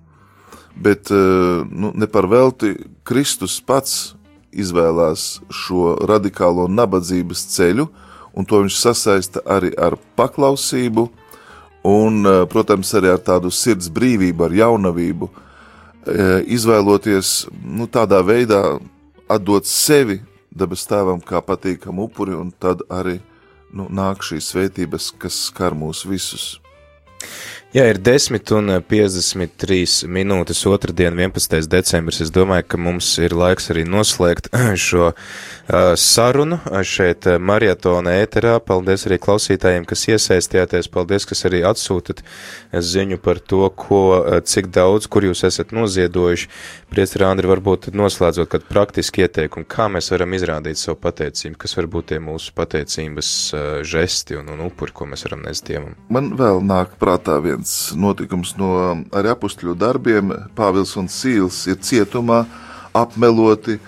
Bet eh, nu, ne par velti Kristus pats izvēlās šo radikālo nabadzības ceļu, un to viņš sasaista arī ar paklausību, un, eh, protams, arī ar tādu sirds brīvību, ar jaunavību, eh, izvēloties nu, tādā veidā atdot sevi debes tēvam kā patīkamu upuri, un tad arī nu, nāk šīs svētības, kas skar mūs visus. Jā, ir 10 un 53 minūtes, otrdien, 11. decembris. Es domāju, ka mums ir laiks arī noslēgt šo uh, sarunu šeit marietona ēterā. Paldies arī klausītājiem, kas iesaistījāties. Paldies, kas arī atsūtat ziņu par to, ko, cik daudz, kur jūs esat noziedojuši. Priestri Andri, varbūt noslēdzot kādu praktisku ieteikumu, kā mēs varam izrādīt savu pateicību, kas var būt tie mūsu pateicības uh, žesti un, un upuri, ko mēs varam nest Dievam. Man vēl nāk prātā viens viens notikums no arī apstuļu darbiem. Pāvils un Sīls ir cietumā, apmeloti,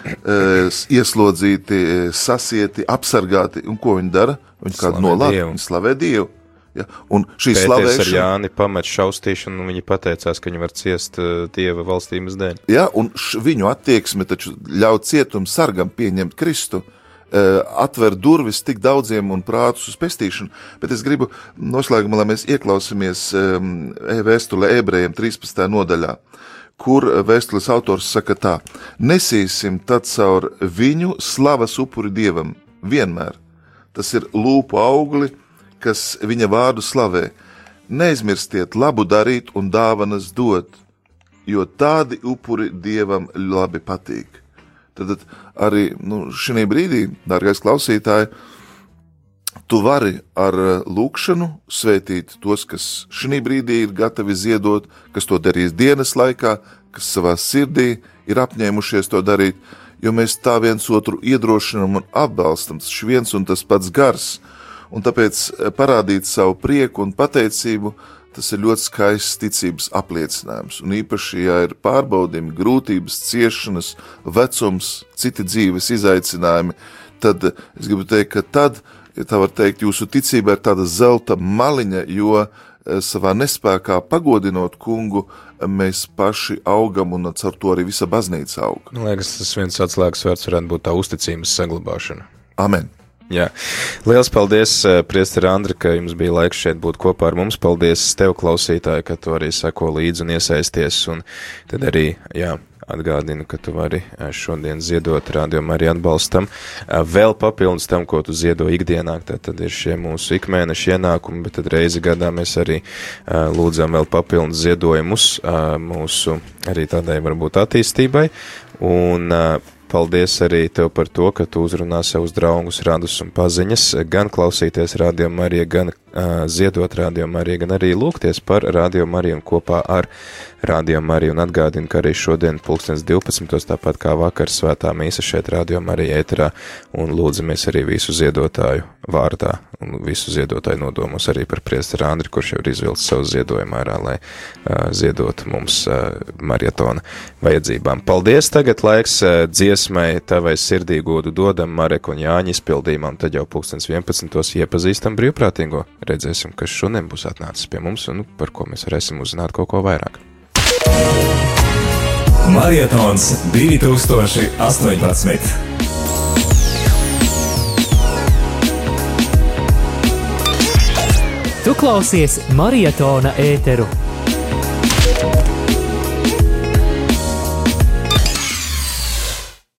ieslodzīti, sasieti, apsargāti. Un ko viņi dara? Viņi kādu nolādē, viņi slavē Dievu. Ja? Un šī Pēters slavēšana ar Jāni pamet šaustīšanu, un viņi pateicās, ka viņi var ciest uh, Dieva valstības dēļ. Ja, un š, viņu attieksme taču ļauj cietumu sargam pieņemt Kristu. Eh, atver durvis tik daudziem un prātus uz pestīšanu, bet es gribu noslēgumā, lai mēs ieklausāmies vēstulē ebrejiem 13. nodaļā, kur vēstules autors saka tā: Nesīsim tad caur viņu slavas upuri dievam vienmēr. Tas ir lūpu augli, kas viņa vārdu slavē. Neaizmirstiet labu darīt un dāvanas dot, jo tādi upuri dievam labi patīk. Tad, arī nu, šī brīdī, dārgais klausītāj, tu vari ar lūkšanu svētīt tos, kas šī brīdī ir gatavi ziedot, kas to darīs dienas laikā, kas savā sirdī ir apņēmušies to darīt, jo mēs tā viens otru iedrošinām un atbalstam. Tas ir viens un tas pats gars, un tāpēc parādīt savu prieku un pateicību tas ir ļoti skaists ticības apliecinājums. Un īpaši, ja ir pārbaudījumi, grūtības, ciešanas, vecums, citi dzīves izaicinājumi, tad es gribu teikt, ka tad, ja tā var teikt, jūsu ticība ir tāda zelta maliņa, jo eh, savā nespējā pagodinot kungu, mēs paši augam un ar to arī visa baznīca aug. Man liekas, tas viens atslēgas vārds varētu būt tā uzticības saglabāšana. Amen! Jā. Lielas paldies, eh, Priester Andri, ka jums bija laiks šeit būt kopā ar mums. Paldies tev, klausītāji, ka tu arī seko līdzi un iesaisties. Un tad arī, jā, atgādinu, ka tu vari eh, šodien ziedot rādījumu arī atbalstam. Eh, vēl papildus tam, ko tu ziedo ikdienā, tad ir šie mūsu ikmēneša ienākumi, bet tad reizi gadā mēs arī lūdzam vēl papildus ziedojumus mūsu arī tādai varbūt attīstībai. Un Paldies arī tev par to, ka tu uzrunā savus draugus, radus un paziņas, gan klausīties radio Marija, gan uh, ziedot radio Marija, gan arī lūgties par radio Mariju un kopā ar radio Mariju un atgādinu, ka arī šodien pulkstens 12. tāpat kā vakar svētā mīsa šeit radio Marija ēterā un lūdzamies arī visu ziedotāju vārdā un visu ziedotāju nodomos arī par priesteru Andri, kurš jau ir izvilcis savu ziedojumu ārā, lai uh, ziedotu mums uh, marietona vajadzībām. Paldies! Tagad laiks uh, dziesmai tavai sirdī godu dodam Marek un Jāņa izpildījumā, un tad jau pulkstens 11. iepazīstam brīvprātīgo. Redzēsim, kas šodien būs atnācis pie mums un par ko mēs varēsim uzzināt kaut ko vairāk. Marietons 2018. Tu klausies Marietona ēteru